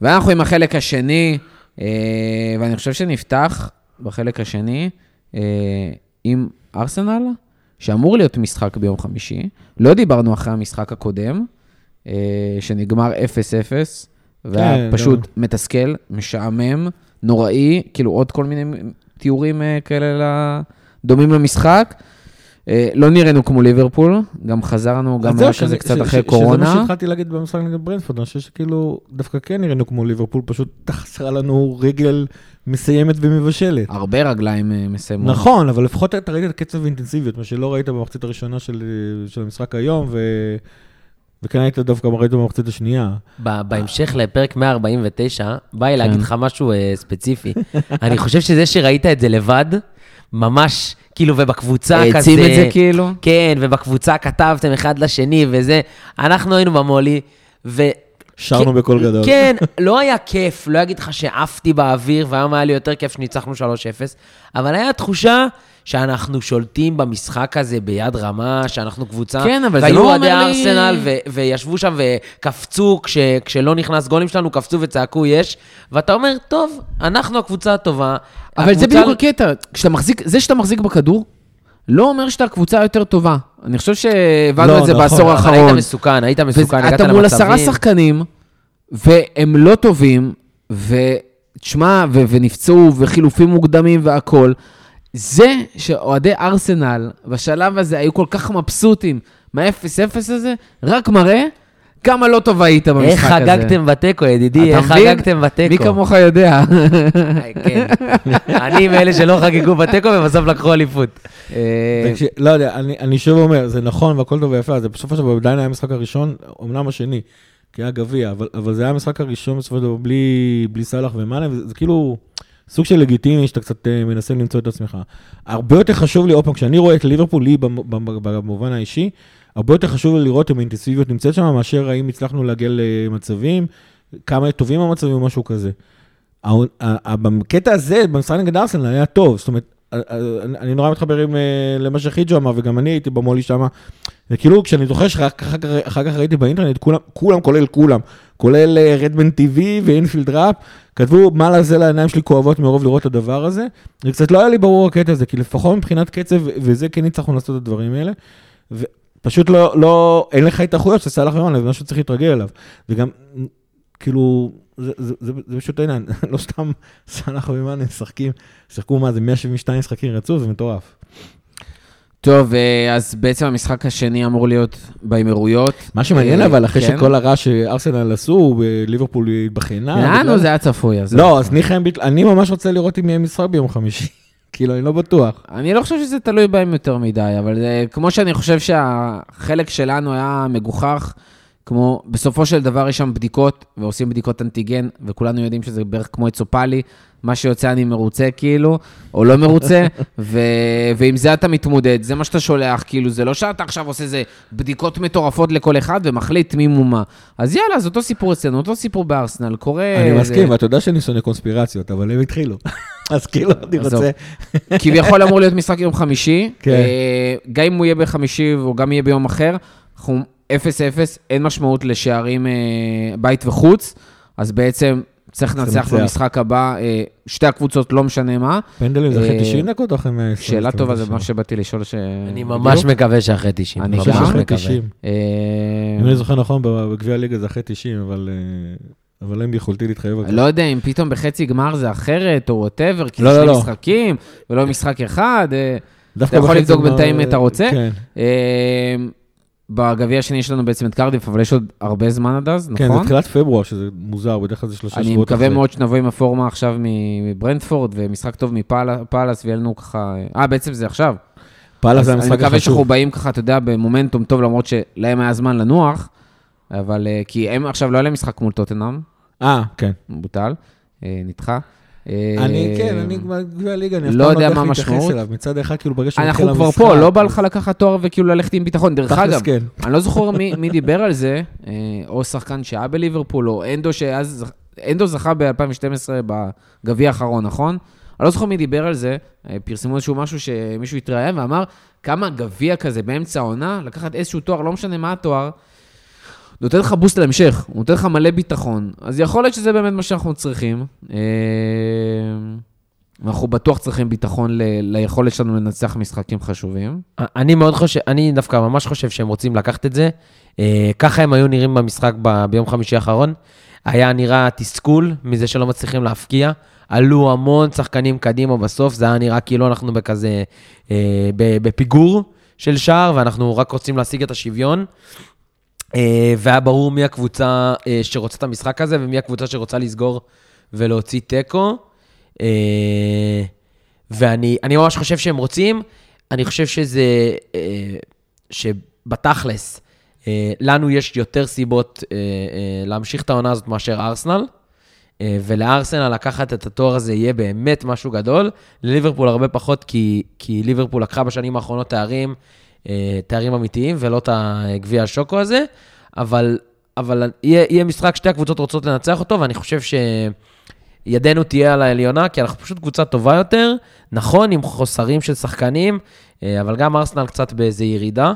ואנחנו עם החלק השני, אה, ואני חושב שנפתח בחלק השני אה, עם ארסנל, שאמור להיות משחק ביום חמישי. לא דיברנו אחרי המשחק הקודם, אה, שנגמר 0-0, והיה כן, פשוט גם. מתסכל, משעמם, נוראי, כאילו עוד כל מיני תיאורים כאלה דומים למשחק. אה, לא נראינו כמו ליברפול, גם חזרנו, גם אז היה כזה קצת ש- אחרי ש- שזה מה קורונה. שהתחלתי להגיד במשחק נגד ברנדפורד, אני חושב שכאילו, דווקא כן נראינו כמו ליברפול, פשוט חסרה לנו רגל מסיימת ומבשלת. הרבה רגליים אה, מסיימות. נכון, אבל לפחות אתה ראית את קצב האינטנסיביות, מה שלא ראית במחצית הראשונה של, של המשחק היום, ו... וכן היית דווקא ראית במחצית השנייה. ב- בהמשך לפרק 149, בא לי כן. להגיד לך משהו אה, ספציפי. אני חושב שזה שראית את זה לבד, ממש, כאילו, ובקבוצה כזה... העצים את זה כאילו? כן, ובקבוצה כתבתם אחד לשני וזה. אנחנו היינו במולי, ו... שרנו כן, בקול גדול. כן, לא היה כיף, לא אגיד לך שעפתי באוויר, והיום היה לי יותר כיף שניצחנו 3-0, אבל היה תחושה שאנחנו שולטים במשחק הזה ביד רמה, שאנחנו קבוצה... כן, אבל זה והיו לא אוהדי אומר לי- ארסנל, ו- וישבו שם וקפצו, כש- כשלא נכנס גולים שלנו, קפצו וצעקו יש, ואתה אומר, טוב, אנחנו הקבוצה הטובה. אבל זה הקבוצה- בדיוק הקטע, כשאתה מחזיק, זה שאתה מחזיק בכדור, לא אומר שאתה הקבוצה היותר טובה. אני חושב שהבנו לא, את זה נכון. בעשור אבל היית האחרון. מסוכן, היית מסוכן, הגעת אתה מול עשרה למצבים. שחקנים, והם לא טובים, ותשמע, ונפצעו, וחילופים מוקדמים והכול. זה שאוהדי ארסנל בשלב הזה היו כל כך מבסוטים מה-0-0 הזה, רק מראה כמה לא טוב היית במשחק איך הזה. חגגתם בתיקו, ידידי, איך מבין? חגגתם בתיקו. מי כמוך יודע. כן. אני מאלה שלא חגגו בתיקו ובסוף לקחו אליפות. אה, לא יודע, אני, אני שוב אומר, זה נכון והכל טוב ויפה, זה בסופו של דבר עדיין היה המשחק הראשון, אמנם השני, כי היה גביע, אבל, אבל זה היה המשחק הראשון בסופו של דבר בלי, בלי סאלח ומאנה, וזה זה כאילו סוג של לגיטימי שאתה קצת אה, מנסה למצוא את עצמך. הרבה יותר חשוב לי, עוד פעם, כשאני רואה את ליברפול, לי במ- במ- במובן האישי, הרבה יותר חשוב לי לראות אם האינטנסיביות נמצאת שם, מאשר האם הצלחנו להגיע למצבים, כמה טובים המצבים או משהו כזה. בקטע הזה, במשחק נגד ארסנל היה טוב, זאת אומרת, אני נורא מתחבר עם, אה, למה שחיג'ו אמר, וגם אני הייתי במולי שם, וכאילו, כשאני זוכר שרק אחר כך- כך ראיתי באינטרנט, כולם, כולם, כולל כולם, כולל אה, רדמן TV ואינפילד ראפ, כתבו, מה לזה לעיניים שלי כואבות מרוב לראות את הדבר הזה, זה קצת לא היה לי ברור הקטע הזה, כי לפחות מבחינת קצב, וזה כן הצלחנו לעשות את הדברים האלה, ופשוט לא, לא, אין לך התאחויות של סאלח ומאנה, זה משהו שצריך להתרגל אליו, וגם, כאילו, זה, זה, זה, זה פשוט העניין, לא סתם סאלח ומאנה משחקים, שיחקו מה זה 172 משחקים רצוף, זה מטורף. טוב, אה, אז בעצם המשחק השני אמור להיות באמירויות. מה שמעניין אה, אבל, אחרי כן. שכל הרע שארסנל עשו, ליברפול. לאן בגלל- או זה היה צפוי? לא, אז ניחא הם ביטלו, אני ממש רוצה לראות אם יהיה משחק ביום חמישי. כאילו, אני לא בטוח. אני לא חושב שזה תלוי בהם יותר מדי, אבל כמו שאני חושב שהחלק שלנו היה מגוחך, כמו בסופו של דבר יש שם בדיקות, ועושים בדיקות אנטיגן, וכולנו יודעים שזה בערך כמו אצופלי, מה שיוצא אני מרוצה כאילו, או לא מרוצה, ו... ועם זה אתה מתמודד, זה מה שאתה שולח, כאילו, זה לא שאתה עכשיו עושה איזה בדיקות מטורפות לכל אחד ומחליט מי מומה. אז יאללה, זה אותו סיפור אצלנו, אותו סיפור בארסנל, קורה... אני זה- מסכים, ואתה יודע שאני שונא קונספירציות, אבל הם התחילו. אז כאילו, אני. רוצה... כביכול אמור להיות משחק יום חמישי. כן. אה, גם אם הוא יהיה בחמישי או גם יהיה ביום אחר, אנחנו 0-0, אין משמעות לשערים אה, בית וחוץ, אז בעצם צריך לנצח. במשחק הבא, אה, שתי הקבוצות, לא משנה מה. פנדלים זה אחרי אה, 90 דקות או אחרי 120? שאלה טובה, זה מה שבאתי לשאול. ש- אני ממש מקווה שאחרי 90. אני ממש גם. אחרי מקווה. 90. אה, אם אני זוכר נכון, בגביע הליגה זה אחרי 90, אבל... אה, אבל אין ביכולתי להתחייב על זה. לא יודע אם פתאום בחצי גמר זה אחרת, או וואטאבר, כי לא, זה לא, שני לא. משחקים, ולא משחק אחד. אה, אתה יכול לבדוק בינתיים אם אתה רוצה? כן. בגביע השני יש לנו בעצם את קרדיף, אבל יש עוד הרבה זמן עד אז, כן, זה נכון? תחילת פברואר, שזה מוזר, בדרך כלל זה שלושה שבועות אני מקווה אחרי. מאוד שנבוא עם הפורמה עכשיו מברנדפורד, ומשחק טוב מפאלאס, ויהיה לנו ככה... אה, בעצם זה עכשיו. פעלה אז זה אני המשחק מקווה שאנחנו החשוב. באים ככה, אתה יודע, במומנטום טוב, למרות שלהם היה זמן לנוח, אבל אה, כי הם עכשיו לא היה להם משחק מול טוטנאם, אה, כן. בוטל, אה, נדחה. אה, אני, כן, אני בגביע הליגה, אני אף לא פעם לא יודע מה המשמעות. מצד אחד, כאילו, ברגע שמתחיל אנחנו כבר המשחק, פה, לא בא לך לקחת תואר וכאילו ללכת עם ביטחון. דרך אגב, כן. אני לא זוכר מי, דיבר על זה, אה, או שחקן שהיה בליברפול, או אנדו שאז, אנדו זכה ב-2012 בגביע האחרון, נכון? אני לא זוכר מי דיבר על זה, אה, פרסמו איזשהו משהו שמישהו התראיין ואמר, כמה גביע כזה באמצע העונה, לקחת איזשהו תואר, לא משנה מה התואר, נותן לך בוסט להמשך, הוא נותן לך מלא ביטחון. אז יכול להיות שזה באמת מה שאנחנו צריכים. אה, אנחנו בטוח צריכים ביטחון ל- ליכולת שלנו לנצח משחקים חשובים. אני מאוד חושב, אני דווקא ממש חושב שהם רוצים לקחת את זה. אה, ככה הם היו נראים במשחק ב, ביום חמישי האחרון. היה נראה תסכול מזה שלא מצליחים להפקיע. עלו המון שחקנים קדימה בסוף, זה היה נראה כאילו אנחנו בכזה, אה, בפיגור של שער, ואנחנו רק רוצים להשיג את השוויון. אה, והיה ברור מי הקבוצה אה, שרוצה את המשחק הזה, ומי הקבוצה שרוצה לסגור ולהוציא תיקו. אה, ואני אני ממש חושב שהם רוצים, אני חושב שזה, שבתכלס, לנו יש יותר סיבות להמשיך את העונה הזאת מאשר ארסנל, ולארסנל לקחת את התואר הזה יהיה באמת משהו גדול. לליברפול הרבה פחות, כי, כי ליברפול לקחה בשנים האחרונות תארים, תארים אמיתיים, ולא את הגביע השוקו הזה, אבל, אבל יהיה, יהיה משחק, שתי הקבוצות רוצות לנצח אותו, ואני חושב ש... ידנו תהיה על העליונה, כי אנחנו פשוט קבוצה טובה יותר, נכון, עם חוסרים של שחקנים, אה, אבל גם ארסנל קצת באיזה ירידה.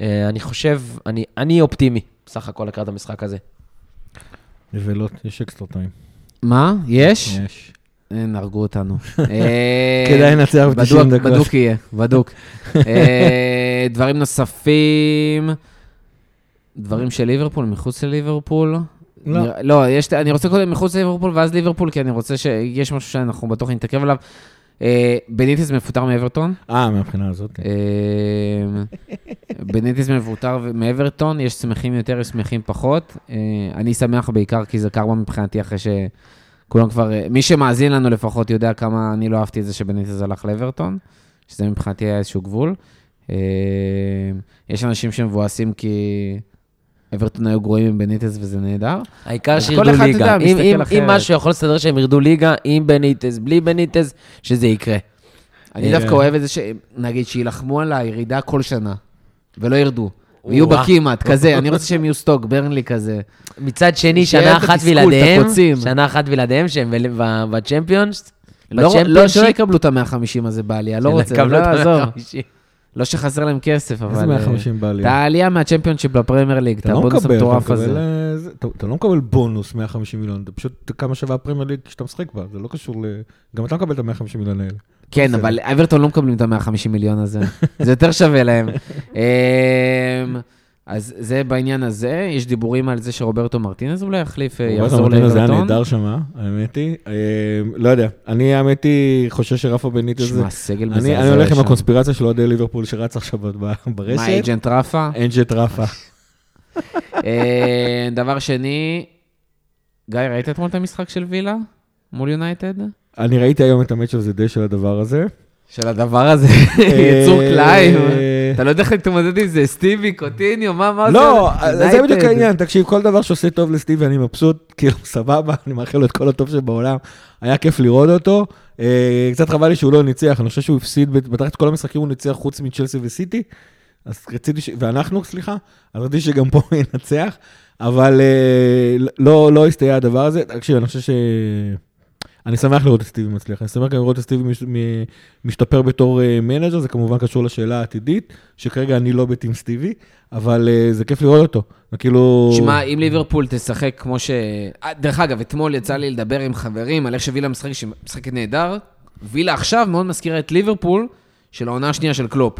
אה, אני חושב, אני, אני אופטימי, בסך הכל לקראת המשחק הזה. נבלות, יש אקסטרה טיים. מה? יש? יש. אין, הרגו אותנו. אה, כדאי לנצח ב-90 בדוק- דקות. בדוק יהיה, בדוק. אה, דברים נוספים, דברים של ליברפול, מחוץ לליברפול. לא. לא, יש, אני רוצה קודם מחוץ לליברפול ואז ליברפול, כי אני רוצה שיש משהו שאנחנו בטוח נתעכב עליו. אה, בניטיס מפוטר מאברטון. אה, מהבחינה הזאת. כן. אה, בניטיס מפוטר מאברטון, יש שמחים יותר, יש שמחים פחות. אה, אני שמח בעיקר כי זה קרמה מבחינתי אחרי שכולם כבר, אה, מי שמאזין לנו לפחות יודע כמה אני לא אהבתי את זה שבניטיס הלך לאברטון, שזה מבחינתי היה איזשהו גבול. אה, יש אנשים שמבואסים כי אברטון היו גרועים עם בניטיס וזה נהדר. העיקר שירדו ליגה. יודע, אם, אם. אם משהו יכול לסדר שהם ירדו ליגה, עם בניטז, בלי בניטז, שזה יקרה. אני אה. דווקא אוהב את זה, שנגיד, שיילחמו על הירידה כל שנה, ולא ירדו. וואו. בכמעט, כזה, אני רוצה שהם יהיו סטוק, ברנלי כזה. מצד שני, שנה אחת בלעדיהם. שנה אחת בלעדיהם, שהם בצ'מפיונס, לא, לא, בצ'מפיונשיפ, שלא יקבלו את ה-150 הזה בעלייה, לא רוצה, לא יעזור. 150. לא שחסר להם כסף, אבל... איזה 150 בא לי? את העלייה מהצ'מפיונשיפ לפרמייר ליג, לא את הבונוס המטורף הזה. אה, אתה לא מקבל בונוס 150 מיליון, זה פשוט כמה שווה הפרמייר ליג שאתה משחק בה, זה לא קשור ל... גם אתה מקבל את ה-150 מיליון האלה. כן, בסדר. אבל אברטון לא מקבלים את ה-150 מיליון הזה. זה יותר שווה להם. אמ, אז זה בעניין הזה, יש דיבורים על זה שרוברטו מרטינז אולי יחליף, אה, רוברטו יחזור מרטינז היה לאברטון. נהדר שם, האמת היא. אה, לא יודע, אני האמת היא חושב שרפה בניטז... שמע, סגל מזעזע אני הולך עם שם. הקונספירציה של אוהדי ליברפול שרץ עכשיו ברשת. מה, agent רפה? אנג'ט רפה. אה, דבר שני, גיא, ראית אתמול את המשחק של וילה מול יונייטד? אני ראיתי היום את המצ' הזה די של הדבר הזה. של הדבר הזה, יצור כלאיים. אתה לא יודע איך להתמודד עם זה, סטיבי, קוטיניו, מה, מה לא, זה? זה יונייטד. בדיוק העניין, תקשיב, כל דבר שעושה טוב לסטיבי אני מבסוט, כאילו סבבה, אני מאחל לו את כל הטוב שבעולם, היה כיף לראות אותו. אה, קצת חבל לי שהוא לא ניצח, אני חושב שהוא הפסיד, בתחילת כל המשחקים הוא ניצח חוץ מצ'לסי וסיטי, אז רציתי, ש... ואנחנו, סליחה, אז רציתי שגם פה הוא ינצח, אבל אה, לא, לא הסתייע הדבר הזה. תקשיב, אני חושב ש... אני שמח לראות את סטיבי מצליח, אני שמח גם לראות את סטיבי משתפר בתור אה, manager, זה כמובן קשור לשאלה העתידית, שכרגע אני לא בטים סטיבי, אבל אה, זה כיף לראות אותו. כאילו... שמע, אם ליברפול תשחק כמו ש... אה, דרך אגב, אתמול יצא לי לדבר עם חברים על איך שווילה משחקת נהדר. וילה עכשיו מאוד מזכירה את ליברפול של העונה השנייה של קלופ.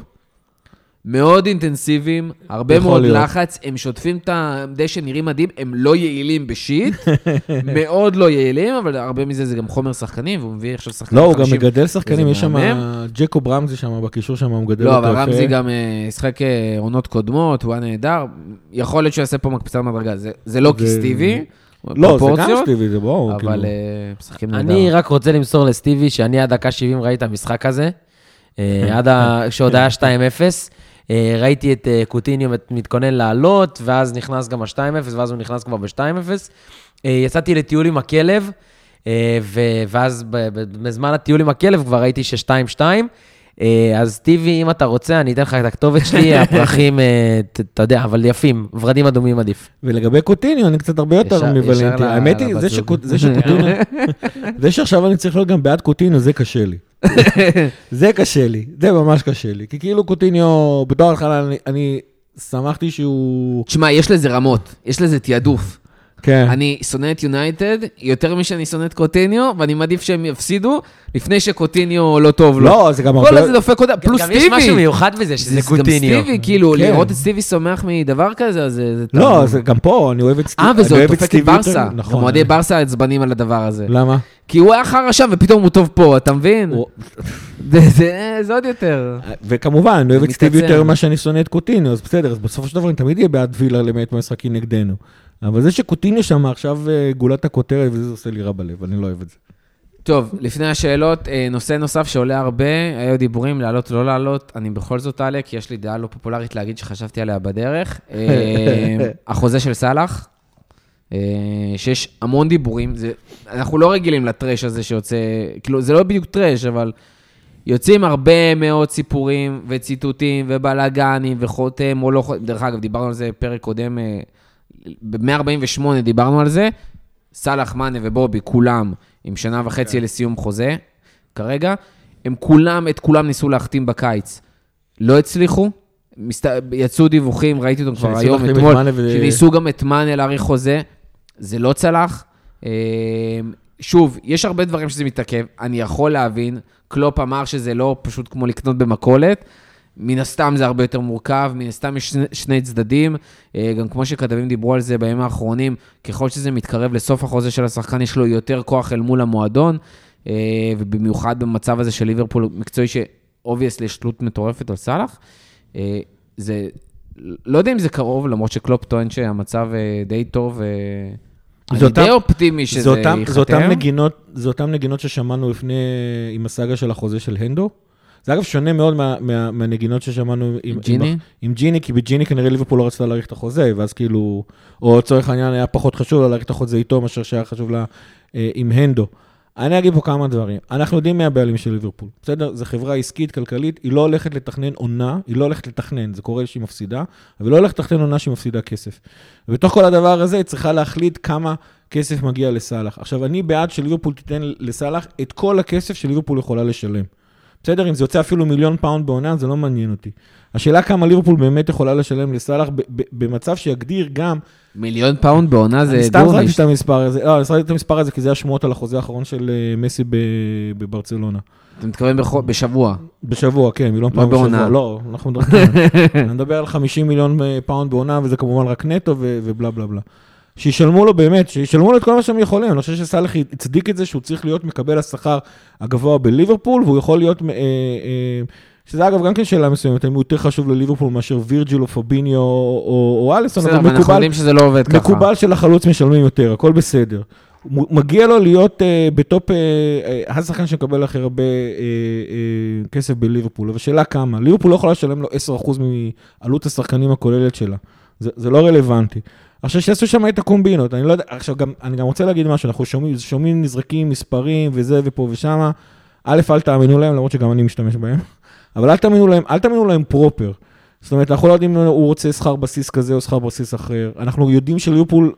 מאוד אינטנסיביים, הרבה מאוד להיות. לחץ, הם שוטפים את הדשא, נראים מדהים, הם לא יעילים בשיט, מאוד לא יעילים, אבל הרבה מזה זה גם חומר שחקנים, והוא מביא עכשיו שחקנים לא, הוא גם. מגדל שחקנים, יש שם. ג'קוב רמזי שם בקישור שם, הוא מגדל לא, אותו אבל יפה. רמזי גם אה, שיחק אה, עונות קודמות, הוא היה נהדר. יכול להיות שהוא יעשה פה מקפצת מדרגה. זה- זה לא זה- כסטיבי, לא, זה גם סטיבי, זה כאילו. אבל אה, משחקים נהדר. אני רק רוצה למסור לסטיבי שאני עד דקה 70 ראיתי את המשחק הזה, עד כשעוד היה 2-0. אה, ראיתי את אה, קוטיניו מת- מתכונן לעלות, ואז נכנס גם ה-2-0, ואז הוא נכנס כבר ב-2-0. אה, יצאתי לטיול עם הכלב, ואז בזמן הטיול עם הכלב כבר ראיתי ש-2-2. אה, אז טיבי, אם אתה רוצה, אני אתן לך את הכתובת שלי, הפרחים, אתה יודע, אבל יפים, ורדים אדומים עדיף. ולגבי קוטיניו, אני קצת הרבה יותר אמביוולנטי. האמת היא, זה שקוטיניו, זה שעכשיו אני צריך להיות גם בעד קוטיניו, זה קשה לי. זה קשה לי, זה ממש קשה לי. כי כאילו קוטיניו, בתור התחלה, אני- אני שמחתי שהוא... תשמע, יש לזה רמות, יש לזה תעדוף. כן. אני שונא את יונייטד יותר משאני שונא את קוטיניו, ואני מעדיף שהם יפסידו לפני שקוטיניו לא טוב לו. לא, זה גם כל הרבה... הזה דופק אותה, פלוס גם סטיבי. יש משהו מיוחד בזה, שזה זה גם קוטיניו. סטיבי, כאילו, כן. לראות את סטיבי שמח מדבר כזה, אז זה... זה לא. זה גם פה, אני אוהב את סטיבי. אה, וזה דופק את ברסה. נכון. גם אוהדי ברסה עצבנים על הדבר הזה. למה? כי הוא היה חרא שם, ופתאום הוא טוב פה, אתה מבין? זה- זה זה עוד יותר. וכמובן, אני אוהב את סטיבי. יותר ממה שאני שונא את קוטיניו, אז בסדר, אז בסופו של דבר אני תמיד אהיה בעד וילה למעט משחקים נגדנו. אבל זה שקוטיניו שם עכשיו אה, גולת הכותרת, וזה עושה לי רע בלב, אני לא אוהב את זה. טוב, לפני השאלות, אה, נושא נוסף שעולה הרבה, היו דיבורים לעלות או לא לעלות, אני בכל זאת אעלה, כי יש לי דעה לא פופולרית להגיד שחשבתי עליה בדרך. אה, החוזה של סאלח, שיש המון דיבורים, זה, אנחנו לא רגילים לטרש הזה שיוצא, כאילו, זה לא בדיוק טרש, אבל יוצאים הרבה מאוד סיפורים וציטוטים ובלאגנים וחותם או לא חותם. דרך אגב, דיברנו על זה בפרק קודם, ב-148 דיברנו על זה. סאלח, מאנה ובובי, כולם עם שנה וחצי לסיום חוזה, כרגע. הם כולם, את כולם ניסו להחתים בקיץ. לא הצליחו. מסת... יצאו דיווחים, ראיתי אותם כבר היום, את אתמול, מאנה ו- שניסו גם את מאנה להאריך חוזה. זה לא צלח. אה, שוב, יש הרבה דברים שזה מתעכב. אני יכול להבין, קלופ אמר שזה לא פשוט כמו לקנות במכולת. מן הסתם זה הרבה יותר מורכב, מן הסתם יש שני, שני צדדים. אה, גם כמו שכתבים דיברו על זה בימים האחרונים, ככל שזה מתקרב לסוף החוזה של השחקן, יש לו יותר כוח אל מול המועדון, אה, ובמיוחד במצב הזה של ליברפול מקצועי, ש obviously יש תלות מטורפת על סאלח. אה, זה, לא יודע אם זה קרוב, למרות שקלופ טוען שהמצב די טוב. אני אותם- די אופטימי שזה ייחתם. זה אותם נגינות ששמענו לפני, עם הסאגה של החוזה של הנדו. זה אגב שונה מאוד מה, מה, מהנגינות ששמענו עם, ג'יני? עם, עם ג'יני, כי בג'יני כנראה ליברפול לא רצתה להאריך את החוזה, ואז כאילו, או לצורך העניין היה פחות חשוב לה להאריך את החוזה איתו, מאשר שהיה חשוב לה אה, עם הנדו. אני אגיד פה כמה דברים. אנחנו יודעים מי הבעלים של ליברפול, בסדר? זו חברה עסקית, כלכלית, היא לא הולכת לתכנן עונה, היא לא הולכת לתכנן, זה קורה שהיא מפסידה, אבל היא לא הולכת לתכנן עונה שהיא מפסידה כסף. ובתוך כל הדבר הזה היא צריכה להחליט כמה כסף מגיע לסאלח. עכשיו, אני בעד שליברפול תיתן לסאלח את כל הכסף שליברפול יכולה לשלם. בסדר, אם זה יוצא אפילו מיליון פאונד בעונה, זה לא מעניין אותי. השאלה כמה ליברפול באמת יכולה לשלם לסאלח במצב שיגדיר גם... מיליון פאונד בעונה זה אני סתם זרקתי גורנישט. את המספר הזה, לא, אני זרקתי את המספר הזה כי זה השמועות על החוזה האחרון של אה, מסי בברצלונה. אתה מתכוון בשבוע. בשבוע, כן, מיליון לא פאונד בשבוע. לא, אנחנו מדברים, על 50 מיליון אה, פאונד בעונה, וזה כמובן רק נטו ובלה בלה בלה. שישלמו לו באמת, שישלמו לו את כל מה שהם יכולים. אני חושב שסאלח הצדיק את זה שהוא צריך להיות מקבל השכר הגבוה בליברפול, והוא יכול להיות, אה, אה, שזה אגב גם כן שאלה מסוימת, האם הוא יותר חשוב לליברפול מאשר וירג'יל או פביניו או, או, אליסון, בסדר, אבל אבל אנחנו מקובל, יודעים שזה לא עובד ככה. מקובל שלחלוץ משלמים יותר, הכל בסדר. מגיע לו להיות אה, בטופ, אה, אה, השחקן שמקבל הכי הרבה אה, אה, כסף בליברפול, אבל שאלה כמה. ליברפול לא יכולה לשלם לו 10% מעלות השחקנים הכוללת שלה. זה, זה לא רלוונטי. עכשיו שיעשו שם את הקומבינות, אני לא יודע, עכשיו גם, אני גם רוצה להגיד משהו, אנחנו שומעים, שומעים נזרקים מספרים וזה ופה ושמה. א', אל תאמינו להם, למרות שגם אני משתמש בהם, אבל אל תאמינו להם, אל תאמינו להם proper. זאת אומרת, אנחנו לא יודעים אם הוא רוצה שכר בסיס כזה או שכר בסיס אחר. אנחנו יודעים שליברפול,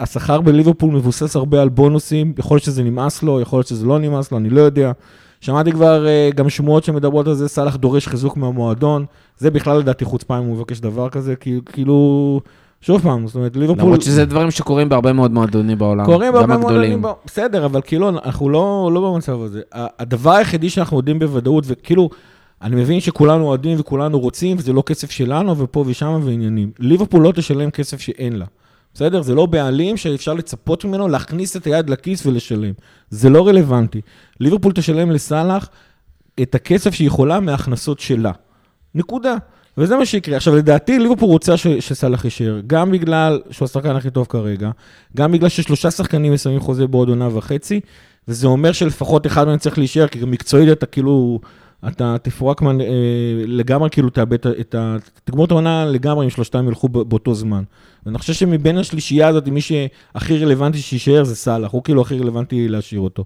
השכר בליברפול מבוסס הרבה על בונוסים, יכול להיות שזה נמאס לו, יכול להיות שזה לא נמאס לו, אני לא יודע. שמעתי כבר אה, גם שמועות שמדברות על זה, סאלח דורש חיזוק מהמועדון. זה בכלל לדעתי חוצפה אם הוא מבקש דבר כזה, כאילו, שוב פעם, זאת אומרת, ליברפול... למרות שזה דברים שקורים בהרבה מאוד מועדונים בעולם. קורים בהרבה. מועדונים, ב- בסדר, אבל כאילו, אנחנו לא, לא במצב הזה. הדבר היחידי שאנחנו יודעים בוודאות, וכאילו, אני מבין שכולנו אוהדים וכולנו רוצים, וזה לא כסף שלנו, ופה ושם ועניינים. ליברפול לא תשלם כסף שאין לה. בסדר? זה לא בעלים שאפשר לצפות ממנו להכניס את היד לכיס ולשלם. זה לא רלוונטי. ליברפול תשלם לסאלח את הכסף שהיא יכולה מההכנסות שלה. נקודה. וזה מה שיקרה. עכשיו, לדעתי, ליברפול רוצה ש- שסאלח יישאר, גם בגלל שהוא השחקן הכי טוב כרגע, גם בגלל ששלושה שחקנים מסיימים חוזה בעוד עונה וחצי, וזה אומר שלפחות אחד מהם צריך להישאר, כי מקצועית אתה כאילו, אתה תפורק מה, אה, לגמרי, כאילו תאבד את ה... תגמור את העונה לגמרי אם שלושתם ילכו ב- באותו זמן. ואני חושב שמבין השלישייה הזאת, מי שהכי רלוונטי שיישאר זה סאלח, הוא כאילו הכי רלוונטי להשאיר אותו.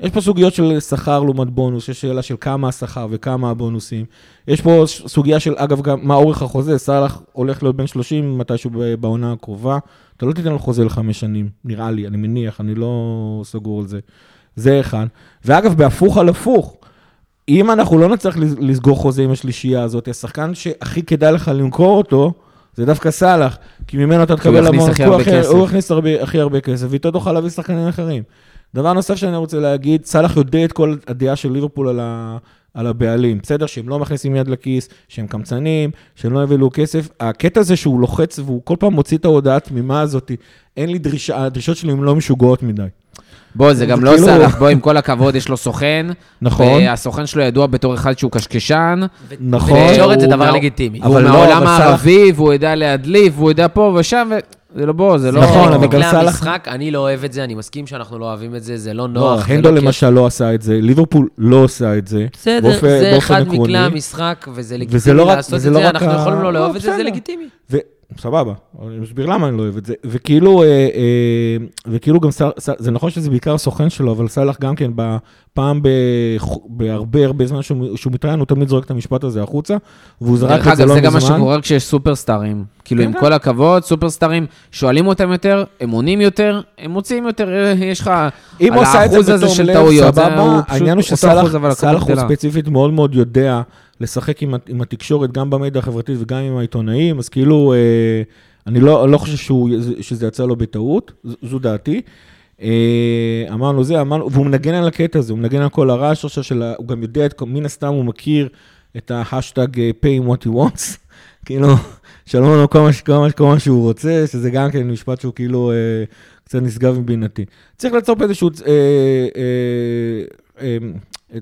יש פה סוגיות של שכר לעומת בונוס, יש שאלה של כמה השכר וכמה הבונוסים. יש פה סוגיה של, אגב, גם מה אורך החוזה, סאלח הולך להיות בן 30 מתישהו בעונה הקרובה. אתה לא תיתן לו חוזה לחמש שנים, נראה לי, אני מניח, אני לא סגור על זה. זה אחד. ואגב, בהפוך על הפוך, אם אנחנו לא נצטרך לס- לסגור חוזה עם השלישייה הזאת, השחקן שהכי כדאי לך למכור אותו, זה דווקא סאלח, כי ממנו אתה תקבל המון. הוא יכניס הכי הרבה כסף, ואיתו תוכל להביא שחקנים אחרים. דבר נוסף שאני רוצה להגיד, סאלח יודע את כל הדעה של ליברפול על, ה, על הבעלים, בסדר? שהם לא מכניסים יד לכיס, שהם קמצנים, שהם לא יבלו כסף. הקטע הזה שהוא לוחץ והוא כל פעם מוציא את ההודעה התמימה הזאת, אין לי דרישה, הדרישות שלי הן לא משוגעות מדי. בוא, זה גם לא כאילו- סאלח, בוא, עם כל הכבוד, יש לו סוכן. נכון. והסוכן שלו ידוע בתור אחד שהוא קשקשן. נכון. בתקשורת זה דבר לגיטימי. אבל לא, מהעולם הערבי, והוא יודע להדליף, והוא יודע פה ושם, וזה לא בוא, זה לא... נכון, אבל גם סאלח- המשחק, אני לא אוהב את זה, אני מסכים שאנחנו לא אוהבים את זה, זה לא לא, נוח. זה הנדו לא כיף. למשל לא עשה את זה, ליברפול לא עושה את זה. בסדר, זה אחד. מכלי המשחק, וזה וזה לגיטימי לא רק- לעשות את לא זה, רק אנחנו ה- יכולים לא לא, לאהוב את זה, זה. לגיטימי. סבבה, אני מסביר למה אני לא אוהב את זה. וכאילו, אה, אה, וכאילו גם, סל, סל, זה נכון שזה בעיקר הסוכן שלו, אבל סאלח גם כן, פעם בהרבה הרבה זמן שהוא, שהוא מתראיין, הוא תמיד זורק את המשפט הזה החוצה, והוא זרק דרך את זה אגב, לא זה גם מה מזמן. שקורה כשיש סופרסטארים. כאילו, כן, עם כן. כל הכבוד, סופרסטארים, שואלים אותם יותר, הם עונים יותר, הם מוציאים יותר, אה, יש לך... אם על הוא עשה את זה האחוז הזה בתום של לב, טעויות, פשוט העניין הוא שסאלח הוא. ספציפית מאוד מאוד יודע לשחק עם, עם התקשורת, גם במדיה החברתית וגם עם העיתונאים, אז כאילו, אה, אני לא, לא חושב שהוא, שזה יצא לו בטעות, ז- זו דעתי. אה, אמרנו זה, אמרנו, והוא מנגן על הקטע הזה, הוא מנגן על כל הרעש עכשיו של, ה- הוא גם יודע, את, מן הסתם הוא מכיר את ההאשטאג אה, pay what he wants, כאילו, שלמו לו כל מה, כל, מה, שהוא רוצה, שזה גם כן משפט שהוא כאילו אה, קצת נשגב מבינתי. צריך ליצור פה איזשהו, אה, אה, אה,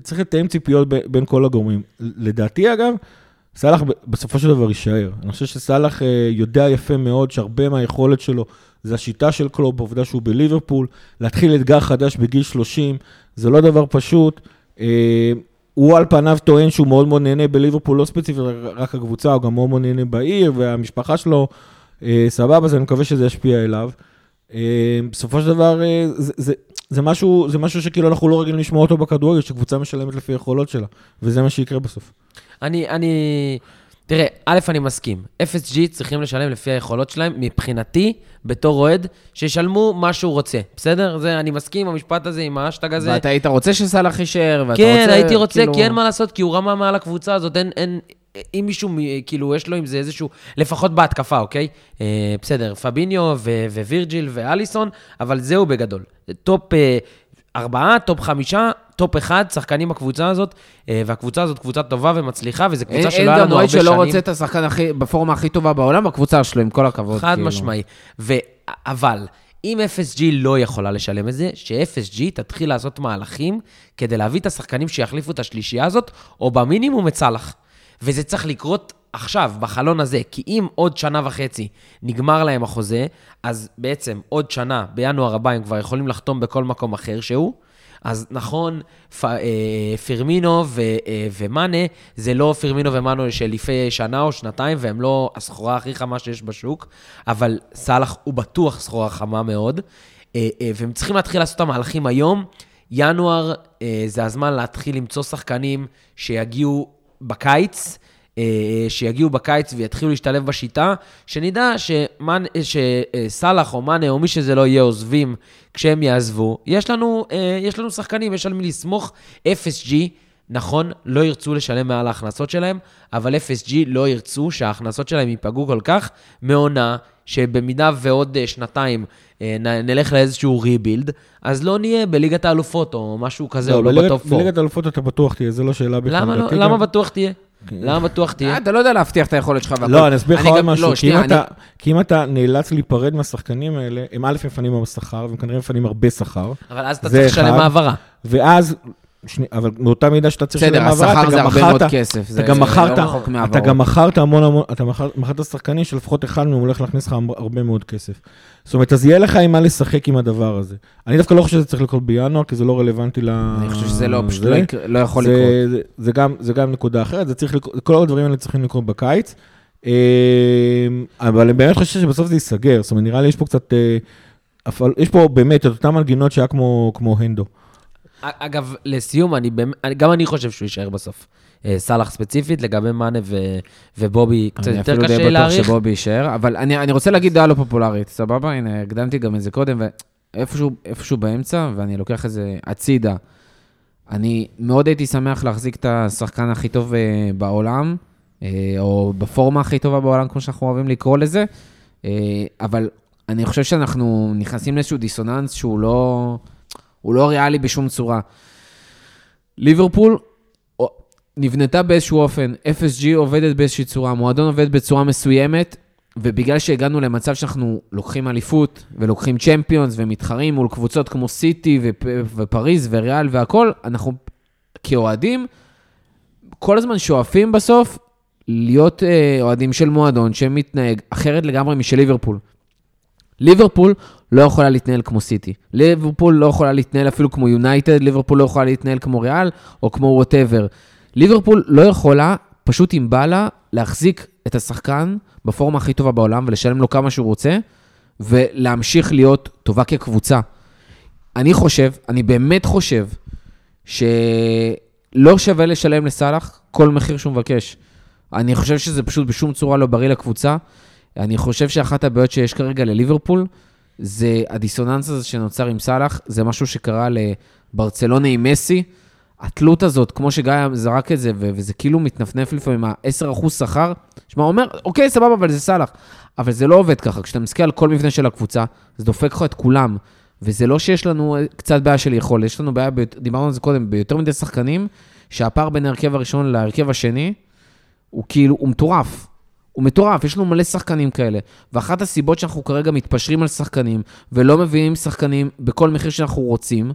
צריך לתאם ציפיות בין כל הגורמים. לדעתי אגב, סאלח בסופו של דבר יישאר. אני חושב שסאלח אה, יודע יפה מאוד שהרבה מהיכולת שלו זה השיטה של קלופ, העובדה שהוא בליברפול, להתחיל אתגר חדש בגיל 30, זה לא דבר פשוט. אה, הוא על פניו טוען שהוא מאוד מאוד נהנה בליברפול, לא ספציפית רק הקבוצה, הוא גם מאוד מאוד נהנה בעיר, והמשפחה שלו אה, סבבה, אז אני מקווה שזה ישפיע אליו. בסופו של דבר, זה, זה, זה, משהו, זה משהו שכאילו אנחנו לא רגילים לשמוע אותו בכדורגל, שקבוצה משלמת לפי היכולות שלה, וזה מה שיקרה בסוף. אני, אני... תראה, א', אני מסכים. FSG צריכים לשלם לפי היכולות שלהם, מבחינתי, בתור אוהד, שישלמו מה שהוא רוצה, בסדר? זה, אני מסכים עם המשפט הזה, עם האשטג הזה. ואתה היית רוצה שסאלח יישאר, ואתה כן, רוצה... הייתי רוצה, כאילו- כי אין מה לעשות, כי הוא רמה מעל הקבוצה הזאת, אין, אין, אם מישהו, כאילו, יש לו עם זה איזשהו, לפחות בהתקפה, אוקיי? אה, בסדר, פביניו ו- ווירג'יל ואליסון, אבל זהו בגדול. טופ אה, ארבעה, טופ חמישה, טופ אחד, שחקנים בקבוצה הזאת, אה, והקבוצה הזאת קבוצה טובה ומצליחה, וזו אין, קבוצה שלא אין היה גם לנו הרבה אוהד שנים. שלא רוצה את השחקן הכי, בפורמה הכי טובה בעולם בקבוצה שלו, עם כל הכבוד. חד כאילו. משמעי. ו... אבל, אם FSG לא יכולה לשלם את זה, ש-FSG תתחיל לעשות מהלכים כדי להביא את השחקנים שיחליפו את השלישייה הזאת, או במינימום את סאלח. וזה צריך לקרות עכשיו, בחלון הזה, כי אם עוד שנה וחצי נגמר להם החוזה, אז בעצם עוד שנה, בינואר הבא, הם כבר יכולים לחתום בכל מקום אחר שהוא. אז נכון, פ, אה, פירמינו ו, אה, ומאנה, זה לא פירמינו ומאנה לפני שנה או שנתיים, והם לא הסחורה הכי חמה שיש בשוק, אבל סאלח הוא בטוח סחורה חמה מאוד, אה, אה, והם צריכים להתחיל לעשות את המהלכים היום. ינואר אה, זה הזמן להתחיל למצוא שחקנים שיגיעו בקיץ, אה, שיגיעו בקיץ ויתחילו להשתלב בשיטה, שנדע שמאן- שסאלח או מאנה או מי שזה לא יהיה עוזבים כשהם יעזבו. יש לנו, אה, יש לנו שחקנים, יש על מי לסמוך. FSG, נכון, לא ירצו לשלם מעל ההכנסות שלהם, אבל FSG לא ירצו שההכנסות שלהם ייפגעו כל כך מעונה, שבמידה ועוד אה, שנתיים אה, נלך לאיזשהו ריבילד, אז לא נהיה בליגת האלופות או משהו כזה, או לא בליגת- בטופ 4. בליגת האלופות אתה בטוח תהיה, זו לא שאלה בכלל. למה לא? למה בטוח תהיה? למה בטוח אה, תהיה? אתה לא יודע להבטיח את היכולת שלך והכל. לא, אני אסביר לך עוד גם- משהו, לא, כי אם אתה- נאלץ להיפרד מהשחקנים האלה, הם א' מפנים בשכר, והם כנראה מפנים הרבה שכר, אבל אז אתה צריך לשלם. העברה. ואז, שני, אבל מאותה מידה שאתה צריך בסדר, לשלם העברה, השכר אתה זה גם הרבה מאוד כסף. אתה גם לא מכרת, אתה. גם מכרת המון המון, אתה מכר- מכרת שחקנים שלפחות אחד מהם הולך להכניס לך הרבה מאוד כסף. זאת אומרת, אז יהיה לך עם מה לשחק עם הדבר הזה. אני דווקא לא חושב שזה צריך לקרות בינואר, כי זה לא רלוונטי ל... אני חושב שזה לא, פשוט. לא לא יכול לקרות. זה, גם, נקודה אחרת, זה צריך לקרות, כל הדברים האלה צריכים לקרות בקיץ. אה, אבל אני באמת חושב שבסוף זה ייסגר, זאת אומרת, נראה לי יש פה קצת, אה, יש פה באמת את אותן מנגינות שהיה כמו הנדו. אגב, לסיום, אני אני- גם אני חושב שהוא יישאר בסוף. אה, סאלח ספציפית, לגבי מאנה ו- ובובי, קצת אני יותר אפילו די קשה בטוח להעריך. שבובי יישאר, אבל אני אני רוצה להגיד דעה לא פופולרית, סבבה? הנה, הקדמתי גם את זה קודם, ואיפשהו איפשהו באמצע, ואני לוקח את זה הצידה. אני מאוד הייתי שמח להחזיק את השחקן הכי טוב אה, בעולם, אה, או בפורמה הכי טובה בעולם, כמו שאנחנו אוהבים לקרוא לזה, אבל אני חושב שאנחנו נכנסים לאיזשהו דיסוננס שהוא לא, הוא לא ריאלי בשום צורה. ליברפול נבנתה באיזשהו אופן, FSG עובדת באיזושהי צורה, המועדון עובד בצורה מסוימת, ובגלל שהגענו למצב שאנחנו לוקחים אליפות ולוקחים צ'מפיונס ומתחרים מול קבוצות כמו סיטי ופ- ופריז וריאל והכול, אנחנו כאוהדים כל הזמן שואפים בסוף להיות אה, אוהדים של מועדון שמתנהג אחרת לגמרי משל ליברפול. ליברפול לא יכולה להתנהל כמו סיטי. ליברפול לא יכולה להתנהל אפילו כמו יונייטד, ליברפול לא יכולה להתנהל כמו ריאל או כמו ווטאבר. ליברפול לא יכולה, פשוט אם בא לה, להחזיק את השחקן בפורמה הכי טובה בעולם ולשלם לו כמה שהוא רוצה, ולהמשיך להיות טובה כקבוצה. אני חושב, אני באמת חושב, שלא שווה לשלם לסאלח כל מחיר שהוא מבקש. אני חושב שזה פשוט בשום צורה לא בריא לקבוצה. אני חושב שאחת הבעיות שיש כרגע לליברפול, זה הדיסוננס הזה שנוצר עם סאלח, זה משהו שקרה לברצלונה עם מסי. התלות הזאת, כמו שגיא זרק את זה, וזה כאילו מתנפנף לפעמים, ה-10% שכר, שמע, אומר, אוקיי, סבבה, אבל זה סאלח. אבל זה לא עובד ככה, כשאתה מסתכל על כל מבנה של הקבוצה, זה דופק לך את כולם. וזה לא שיש לנו אה, קצת בעיה של יכולת, יש לנו בעיה, דיברנו על זה קודם, ביותר מדי שחקנים, שהפער בין ההרכב הראשון להרכב השני, הוא כאילו, הוא מטורף. הוא מטורף, יש לנו מלא שחקנים כאלה. ואחת הסיבות שאנחנו כרגע מתפשרים על שחקנים, ולא מביאים שחקנים בכל מחיר שאנחנו רוצים,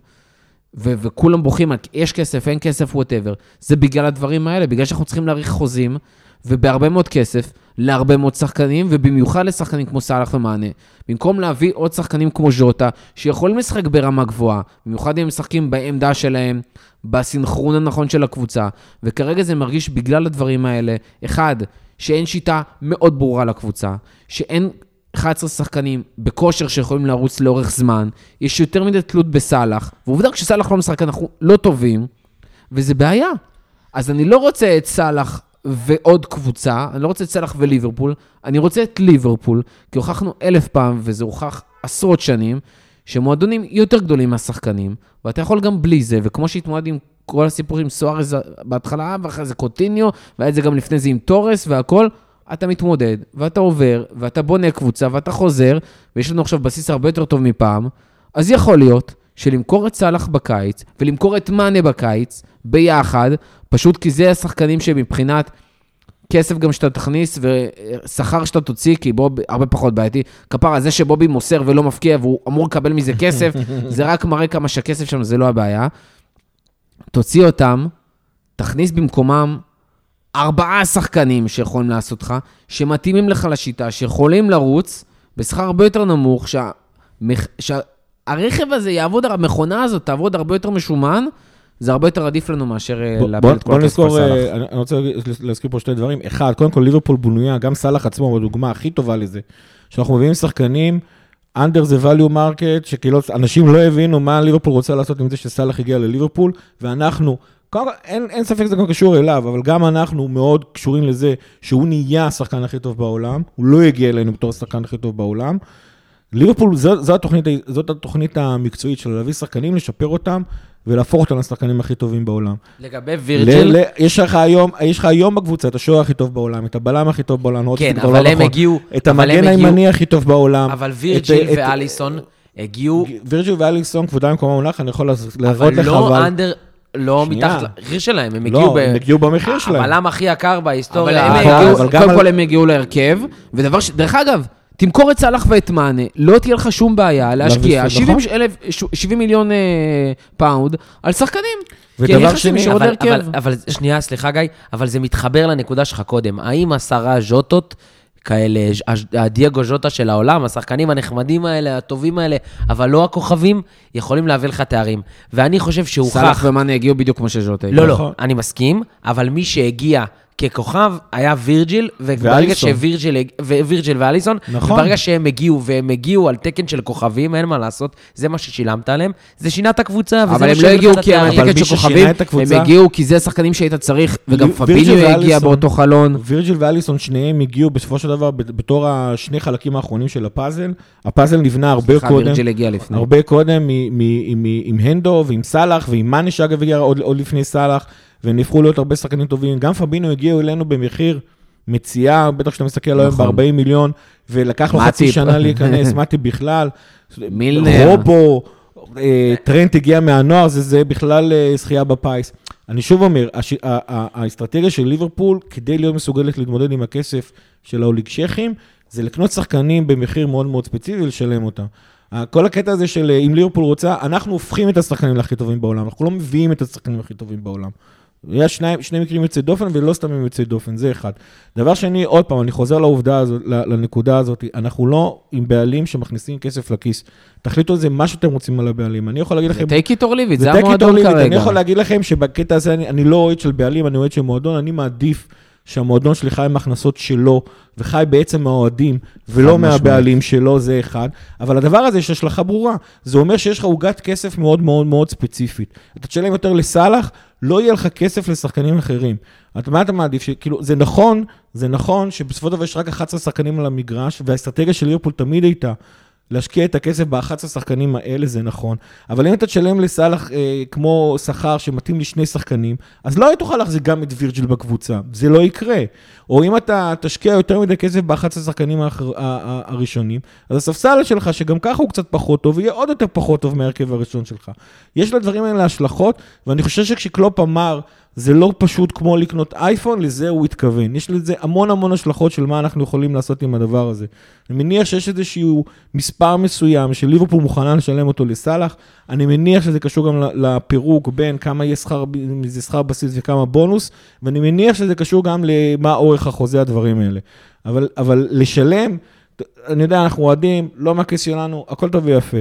ו- וכולם בוכים יש כסף, אין כסף, ווטאבר, זה בגלל הדברים האלה, בגלל שאנחנו צריכים להאריך חוזים, ובהרבה מאוד כסף, להרבה מאוד שחקנים, ובמיוחד לשחקנים כמו סאלח ומענה. במקום להביא עוד שחקנים כמו ז'וטה, שיכולים לשחק ברמה גבוהה, במיוחד אם הם משחקים בעמדה שלהם, בסנכרון הנכון של הקבוצה, וכרגע זה מרגיש בגלל הדברים האלה, אחד, שאין שיטה מאוד ברורה לקבוצה, שאין 11 שחקנים בכושר שיכולים לרוץ לאורך זמן, יש יותר מדי תלות בסאלח, ועובדה כשסאלח לא משחק אנחנו לא טובים, וזה בעיה. אז אני לא רוצה את סאלח ועוד קבוצה, אני לא רוצה את סאלח וליברפול, אני רוצה את ליברפול, כי הוכחנו אלף פעם, וזה הוכח עשרות שנים, שמועדונים יותר גדולים מהשחקנים, ואתה יכול גם בלי זה, וכמו שהתמודד עם כל הסיפור עם סוארז בהתחלה, ואחרי זה קוטיניו, והיה את זה גם לפני זה עם תורס והכל, אתה מתמודד, ואתה עובר, ואתה בונה קבוצה, ואתה חוזר, ויש לנו עכשיו בסיס הרבה יותר טוב מפעם, אז יכול להיות שלמכור את סאלח בקיץ, ולמכור את מאנה בקיץ, ביחד, פשוט כי זה השחקנים שמבחינת כסף גם שאתה תכניס, ושכר שאתה תוציא, כי בוב הרבה פחות בעייתי. כפרה, זה שבובי מוסר ולא מפקיע, והוא אמור לקבל מזה כסף, זה רק מראה כמה שהכסף שם זה לא הבעיה. תוציא אותם, תכניס במקומם ארבעה שחקנים שיכולים לעשות לך, שמתאימים לך לשיטה, שיכולים לרוץ בשכר הרבה יותר נמוך, שהמח... שהרכב הזה יעבוד, המכונה הזאת תעבוד הרבה יותר משומן, זה הרבה יותר עדיף לנו מאשר אה, בוא- לאבד בוא את כל בוא הכסף על נזכור. אה, אני אני רוצה להזכיר פה שתי דברים. אחד, קודם כל ליברפול בנויה, גם סאלח עצמו הוא הדוגמה הכי טובה לזה. שאנחנו מביאים שחקנים, under the value market, שכאילו אנשים לא הבינו מה ליברפול רוצה לעשות עם זה שסאלח הגיע לליברפול, ואנחנו, קודם אין, אין ספק שזה גם קשור אליו, אבל גם אנחנו מאוד קשורים לזה שהוא נהיה השחקן הכי טוב בעולם, הוא לא הגיע אלינו בתור השחקן הכי טוב בעולם. ליברפול, זו, זו התוכנית, זאת התוכנית המקצועית שלו, להביא שחקנים, לשפר אותם ולהפוך אותם לשחקנים הכי טובים בעולם. לגבי וירג'יל, ל- ל- יש לך היום, יש לך היום בקבוצה את השוער הכי טוב בעולם, את הבלם הכי טוב בעולם, כן, אבל לא הם נכון. הגיעו, את אבל הם המגן הגיעו- הימני הכי טוב בעולם. אבל וירג'יל את- ואליסון הגיעו, וירג'יל ואליסון, כבודם במקום המונח, אני יכול להראות אבל לך, לא אבל... under, לא שנייה. מתחת למחיר שלהם, הם לא, הגיעו ב... הם הגיעו במחיר שלהם. הבלם הכי יקר אבל בהיסטוריה. הם נכון, הגיעו, אבל קודם כל הם הגיעו להרכב, ודבר ש... דרך אגב, תמכור את סאלח ואת מאנה, לא תהיה לך שום בעיה להשקיע נכון. 70 אלף- 70 מיליון אה, פאונד על שחקנים. ודבר שני, אבל, להרכב. אבל, אבל שנייה, סליחה גיא, אבל זה מתחבר לנקודה שלך קודם. האם עשרה ז'וטות כאלה, הדייגו ז'וטה של העולם, השחקנים הנחמדים האלה, הטובים האלה, אבל לא הכוכבים, יכולים להביא לך תארים. ואני חושב שהוכח... סאלח ומאנה הגיעו בדיוק כמו שז'וטה. לא, נכון. לא, אני מסכים, אבל מי שהגיע ככוכב היה וירג'יל, וברגע. שווירג'יל, ווירג'יל ואליסון, נכון. וברגע שהם הגיעו, והם הגיעו על תקן של כוכבים, אין מה לעשות, זה מה ששילמת עליהם, זה שינה את הקבוצה, וזה אבל מה הם לא הגיעו כי הם מי של כוכבים, הם הגיעו כי זה שחקנים שהיית צריך, וגם פביניו הגיע. באותו חלון. וירג'יל ואליסון, שניהם הגיעו בסופו של דבר בתור השני חלקים האחרונים של הפאזל. הפאזל נבנה הרבה סליחה, קודם. וירג'יל הגיע לפני. הרבה קודם עם, הנדו ועם סאלח ועם הגיע עוד, עוד לפני סאלח, והם נהפכו להיות הרבה שחקנים טובים. גם פבינו הגיעו אלינו במחיר מציאה, בטח כשאתה מסתכל היום נכון. ב-40 מיליון, ולקח לו חצי. שנה להיכנס, מתי בכלל. מילנר. רובו, אה, טרנט הגיע מהנוער, זה, זה בכלל אה, זכייה בפיס. אני שוב אומר, הש, האסטרטגיה של ליברפול, כדי להיות מסוגלת להתמודד עם הכסף של האוליגשכים, זה לקנות שחקנים במחיר מאוד מאוד ספציפי ולשלם אותם. כל הקטע הזה של אה, אם ליברפול רוצה, אנחנו הופכים את השחקנים להכי טובים בעולם, אנחנו לא מביאים את השחקנים הכי טובים בעולם. יש שני, שני מקרים יוצאי דופן ולא סתם הם יוצאי דופן, זה אחד. דבר שני, עוד פעם, אני חוזר לעובדה הזאת, לנקודה הזאת, אנחנו לא עם בעלים שמכניסים כסף לכיס. תחליטו על זה מה שאתם רוצים על הבעלים. אני יכול להגיד לכם... take it or leave it, זה המועדון. כרגע. אני יכול להגיד לכם שבקטע הזה אני, אני לא אוהד של בעלים, אני אוהד של מועדון, אני מעדיף שהמועדון שלי חי עם הכנסות שלו, וחי בעצם מהאוהדים, ולא. מהבעלים שלו, זה אחד. אבל הדבר הזה יש השלכה ברורה. זה אומר שיש לך עוגת כסף מאוד מאוד מאוד ספציפית. אתה תשלם יותר לסאלח, לא יהיה לך כסף לשחקנים אחרים. אתה, מה אתה מעדיף? שכאילו, זה נכון, זה נכון שבסופו של דבר יש רק 11 שחקנים על המגרש, והאסטרטגיה של ליברפול תמיד הייתה להשקיע את הכסף ב-11 השחקנים האלה, זה נכון. אבל אם אתה תשלם לסאלח אה, כמו שכר שמתאים לשני שחקנים, אז לא תוכל להחזיק גם את וירג'יל בקבוצה, זה לא יקרה. או אם אתה תשקיע יותר מדי כסף ב-11 השחקנים האחר, ה- ה- הראשונים, אז הספסל שלך, שגם ככה הוא קצת פחות טוב, יהיה עוד יותר פחות טוב מההרכב הראשון שלך. יש לדברים האלה השלכות, ואני חושב שכשקלופ אמר, זה לא פשוט כמו לקנות אייפון, לזה הוא התכוון. יש לזה המון המון השלכות של מה אנחנו יכולים לעשות עם הדבר הזה. אני מניח שיש איזשהו מספר מסוים שליברפול מוכנה לשלם אותו לסאלח. אני מניח שזה קשור גם לפירוק בין כמה יהיה שכר, זה שכר בסיס וכמה בונוס, ואני מניח שזה קשור גם למה אורך החוזה, הדברים האלה. אבל, אבל לשלם, אני יודע, אנחנו אוהדים, לא מהכיס שלנו, הכל טוב ויפה.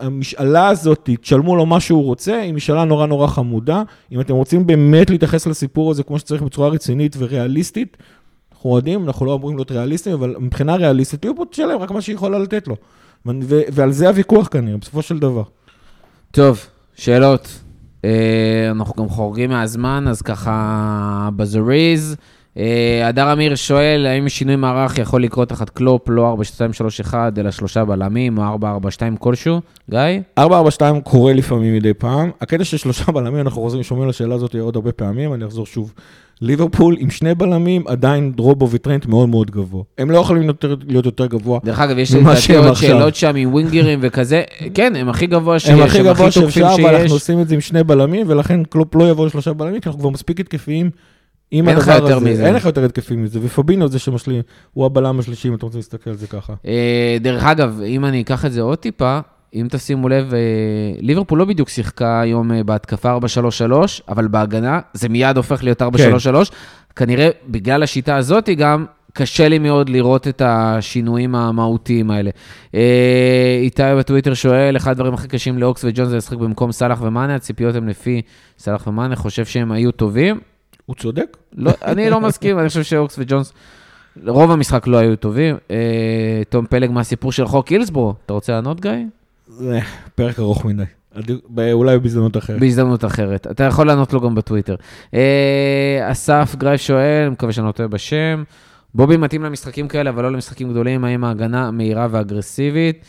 המשאלה הזאת, תשלמו לו מה שהוא רוצה, היא משאלה נורא נורא חמודה. אם אתם רוצים באמת להתייחס לסיפור הזה כמו שצריך בצורה רצינית וריאליסטית, אנחנו אוהדים, אנחנו לא אמורים להיות ריאליסטים, אבל מבחינה ריאליסטית, ליברפול תשלם רק מה שהיא יכולה לתת לו. ועל זה הוויכוח כנראה, בסופו של דבר. טוב, שאלות. אה, אנחנו גם חורגים מהזמן, אז ככה בזריז. אה, הדר אמיר שואל, האם שינוי מערך יכול לקרות תחת קלופ, לא 4-2-3-1, אלא שלושה בלמים, או 4-4-2 כלשהו? גיא? 442 קורה לפעמים מדי פעם. הקטע של שלושה בלמים, אנחנו חוזרים, שומעים על השאלה הזאת עוד הרבה פעמים, אני אחזור שוב. ליברפול עם שני בלמים, עדיין דרובו וטרנט מאוד מאוד גבוה. הם לא יכולים יותר, להיות יותר גבוה. דרך אגב, יש לדעתי עוד. שאלות שם עם ווינגרים וכזה. כן, הם הכי גבוה שיש, הם הכי גבוה שאפשר, ואנחנו שיש. עושים את זה עם שני בלמים, ולכן קלופ לא יבוא לשלושה בלמים, כי אנחנו כבר מספיק התקפיים עם אין לך הדבר יותר הזה. מזה. אין לך יותר התקפים מזה, ופבינו זה שמשלים, הוא הבלם השלישי, אם אתה רוצה להסתכל על זה ככה. אה, דרך אגב, אם אני אקח את זה עוד טיפה, אם תשימו לב, אה, ליברפול לא בדיוק שיחקה היום אה, בהתקפה 4-3-3, אבל בהגנה זה מיד הופך להיות 4-3-3. כנראה בגלל השיטה הזאת גם קשה לי מאוד לראות את השינויים המהותיים האלה. איתי בטוויטר שואל, אחד הדברים הכי קשים לאוקס וג'ונס זה לשחק במקום סאלח ומאנה, הציפיות הן לפי סאלח ומאנה, חושב שהם היו טובים. הוא צודק. לא, אני לא מסכים, אני חושב שאוקס וג'ונס, רוב המשחק לא היו טובים. אה, תום פלג מהסיפור של חוק הילסבורו, אתה רוצה לענות, גיא? זה פרק ארוך מדי. ב- אולי בהזדמנות אחרת. בהזדמנות אחרת. אתה יכול לענות לו גם בטוויטר. אה, אסף גרייף שואל, מקווה שאני לא טועה בשם, בובי מתאים למשחקים כאלה, אבל לא למשחקים גדולים, האם ההגנה מהירה ואגרסיבית?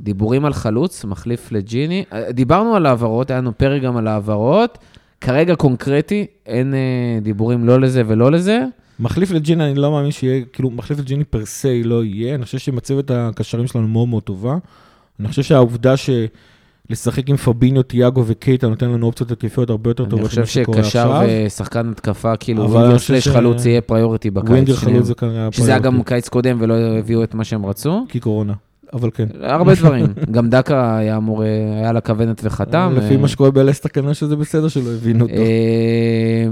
דיבורים על חלוץ, מחליף לג'יני. אה, דיברנו על העברות, היה לנו פרק גם על העברות. כרגע קונקרטי, אין אה, דיבורים לא לזה ולא לזה. מחליף לג'יני, אני לא מאמין שיהיה, כאילו, מחליף לג'יני פר סי לא יהיה. אני חושב שמצבת הקשרים שלנו מאוד מאוד טובה. אני חושב שהעובדה שלשחק עם פביניו, תיאגו וקייטה נותן לנו אופציות התקפיות הרבה יותר אני טובות חושב ממה שקורה שקשר. ושחקן התקפה, כאילו, winger אני חושב slash ש- חלוץ יהיה priority בקיץ. winger. חלוץ זה כנראה... שזה היה גם. קיץ קודם ולא הביאו את מה שהם רצו. כי קורונה, אבל כן. הרבה דברים. גם דאקה היה אמור, היה על הכוונת וחתם. לפי אה, מה שקורה בלסטר כנראה שזה בסדר שלא הביאו אותו. אה,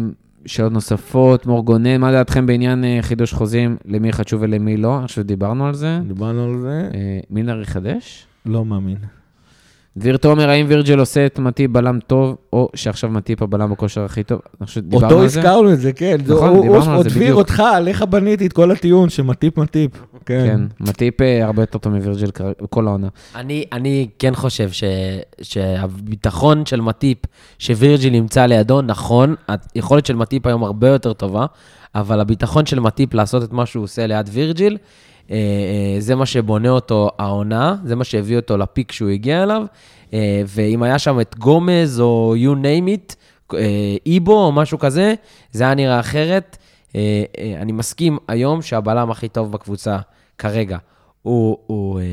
שאלות נוספות, מור גונן, מה דעתכם בעניין אה, חידוש חוזים, למי חשוב ולמי לא? אני חושב שדיברנו על זה. דיברנו על זה, מילנר יחדש? לא מאמין. דביר תומר, האם וירג'ל עושה את מטיפ בלם טוב, או שעכשיו מטיפ הבלם בכושר הכי טוב? אני חושב שדיברנו אותו על זה. הזכרנו את זה, כן. נכון, הוא- דיברנו הוא- על זה דביר בדיוק. אותך, עליך בניתי את כל הטיעון, שמטיפ מטיפ. כן, כן. מטיפ אה, הרבה יותר טוב מווירג'ל כל העונה. אני, אני כן חושב ש, שהביטחון של מטיפ, שווירג'יל נמצא לידו, נכון, היכולת של מטיפ היום הרבה יותר טובה, אבל הביטחון של מטיפ לעשות את מה שהוא עושה ליד וירג'יל, זה מה שבונה אותו העונה, זה מה שהביא אותו לפיק שהוא הגיע אליו, אה, ואם היה שם את גומז או you name it, אה, איבו או משהו כזה, זה היה נראה אחרת. אה, אה, אני מסכים היום שהבלם הכי טוב בקבוצה כרגע הוא, הוא, אה,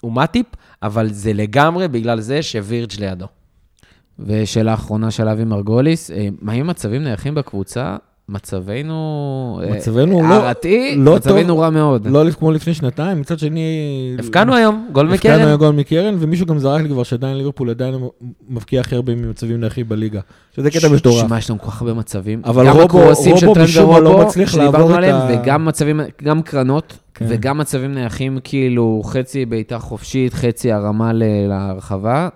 הוא מטיפ, אבל זה לגמרי בגלל זה שווירג' לידו. ושאלה אחרונה של אבי מרגוליס, אה, מה עם מצבים נייחים בקבוצה? מצבנו... אה, מצבנו לא- הערתי, לא מצבנו טוב. רע מאוד. לא כמו לפני שנתיים, מצד שני... הבקענו היום, גול הבקענו מקרן. היום גול מקרן, ומישהו גם זרק לי כבר שעדיין ליברפול עדיין מבקיע הכי הרבה ממצבים נייחים בליגה. שזה קטע מטורף. שמע, יש לנו כל כך הרבה מצבים. אבל רובו- רובו משום מה לא מצליח לעבור את ה- וגם מצבים, גם קרנות, כן. וגם מצבים נייחים, כאילו, חצי בעיטה חופשית, חצי הרמה להרחבה.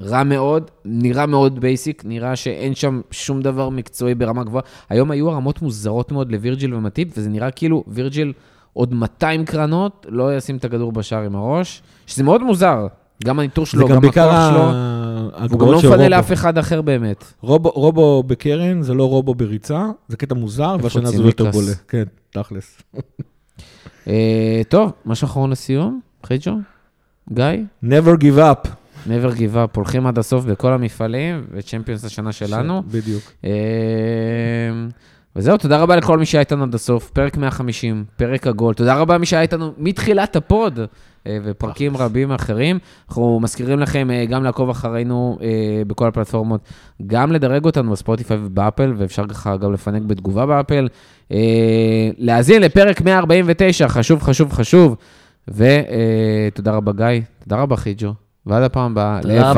רע מאוד, נראה מאוד basic, נראה שאין שם שום דבר מקצועי ברמה גבוהה. היום היו הרמות מוזרות מאוד לווירג'יל ומטיפ, וזה נראה כאילו וירג'יל עוד 200 קרנות, לא ישים את הכדור בשער עם הראש, שזה מאוד מוזר. גם הניטור שלו, גם גם הכוח שלו, ה- והוא גם הגבוהות לא מפנה. לאף אחד אחר באמת. רובו- רובו בקרן זה לא רובו בריצה, זה קטע מוזר, והשנה זה לא יותר? בולט. כן, תכלס. אה, טוב, משהו אחרון לסיום, חיג'ו? גיא? never give up. Never give up, הולכים עד הסוף בכל המפעלים, וצ'מפיונס השנה שלנו. ש- בדיוק. אה, וזהו, תודה רבה לכל מי שהיה איתנו עד הסוף, פרק 150, פרק עגול. תודה רבה מי שהיה איתנו מתחילת ה pod, אה, ופרקים רבים אחרים. אנחנו מזכירים לכם אה, גם לעקוב אחרינו אה, בכל הפלטפורמות, גם לדרג אותנו בספוטיפיי ובאפל, ואפשר ככה גם לפנק בתגובה באפל. להאזין לפרק 149, חשוב, חשוב, חשוב. ותודה רבה, גיא. תודה רבה, חיג'ו. ועד הפעם הבאה. לפטר.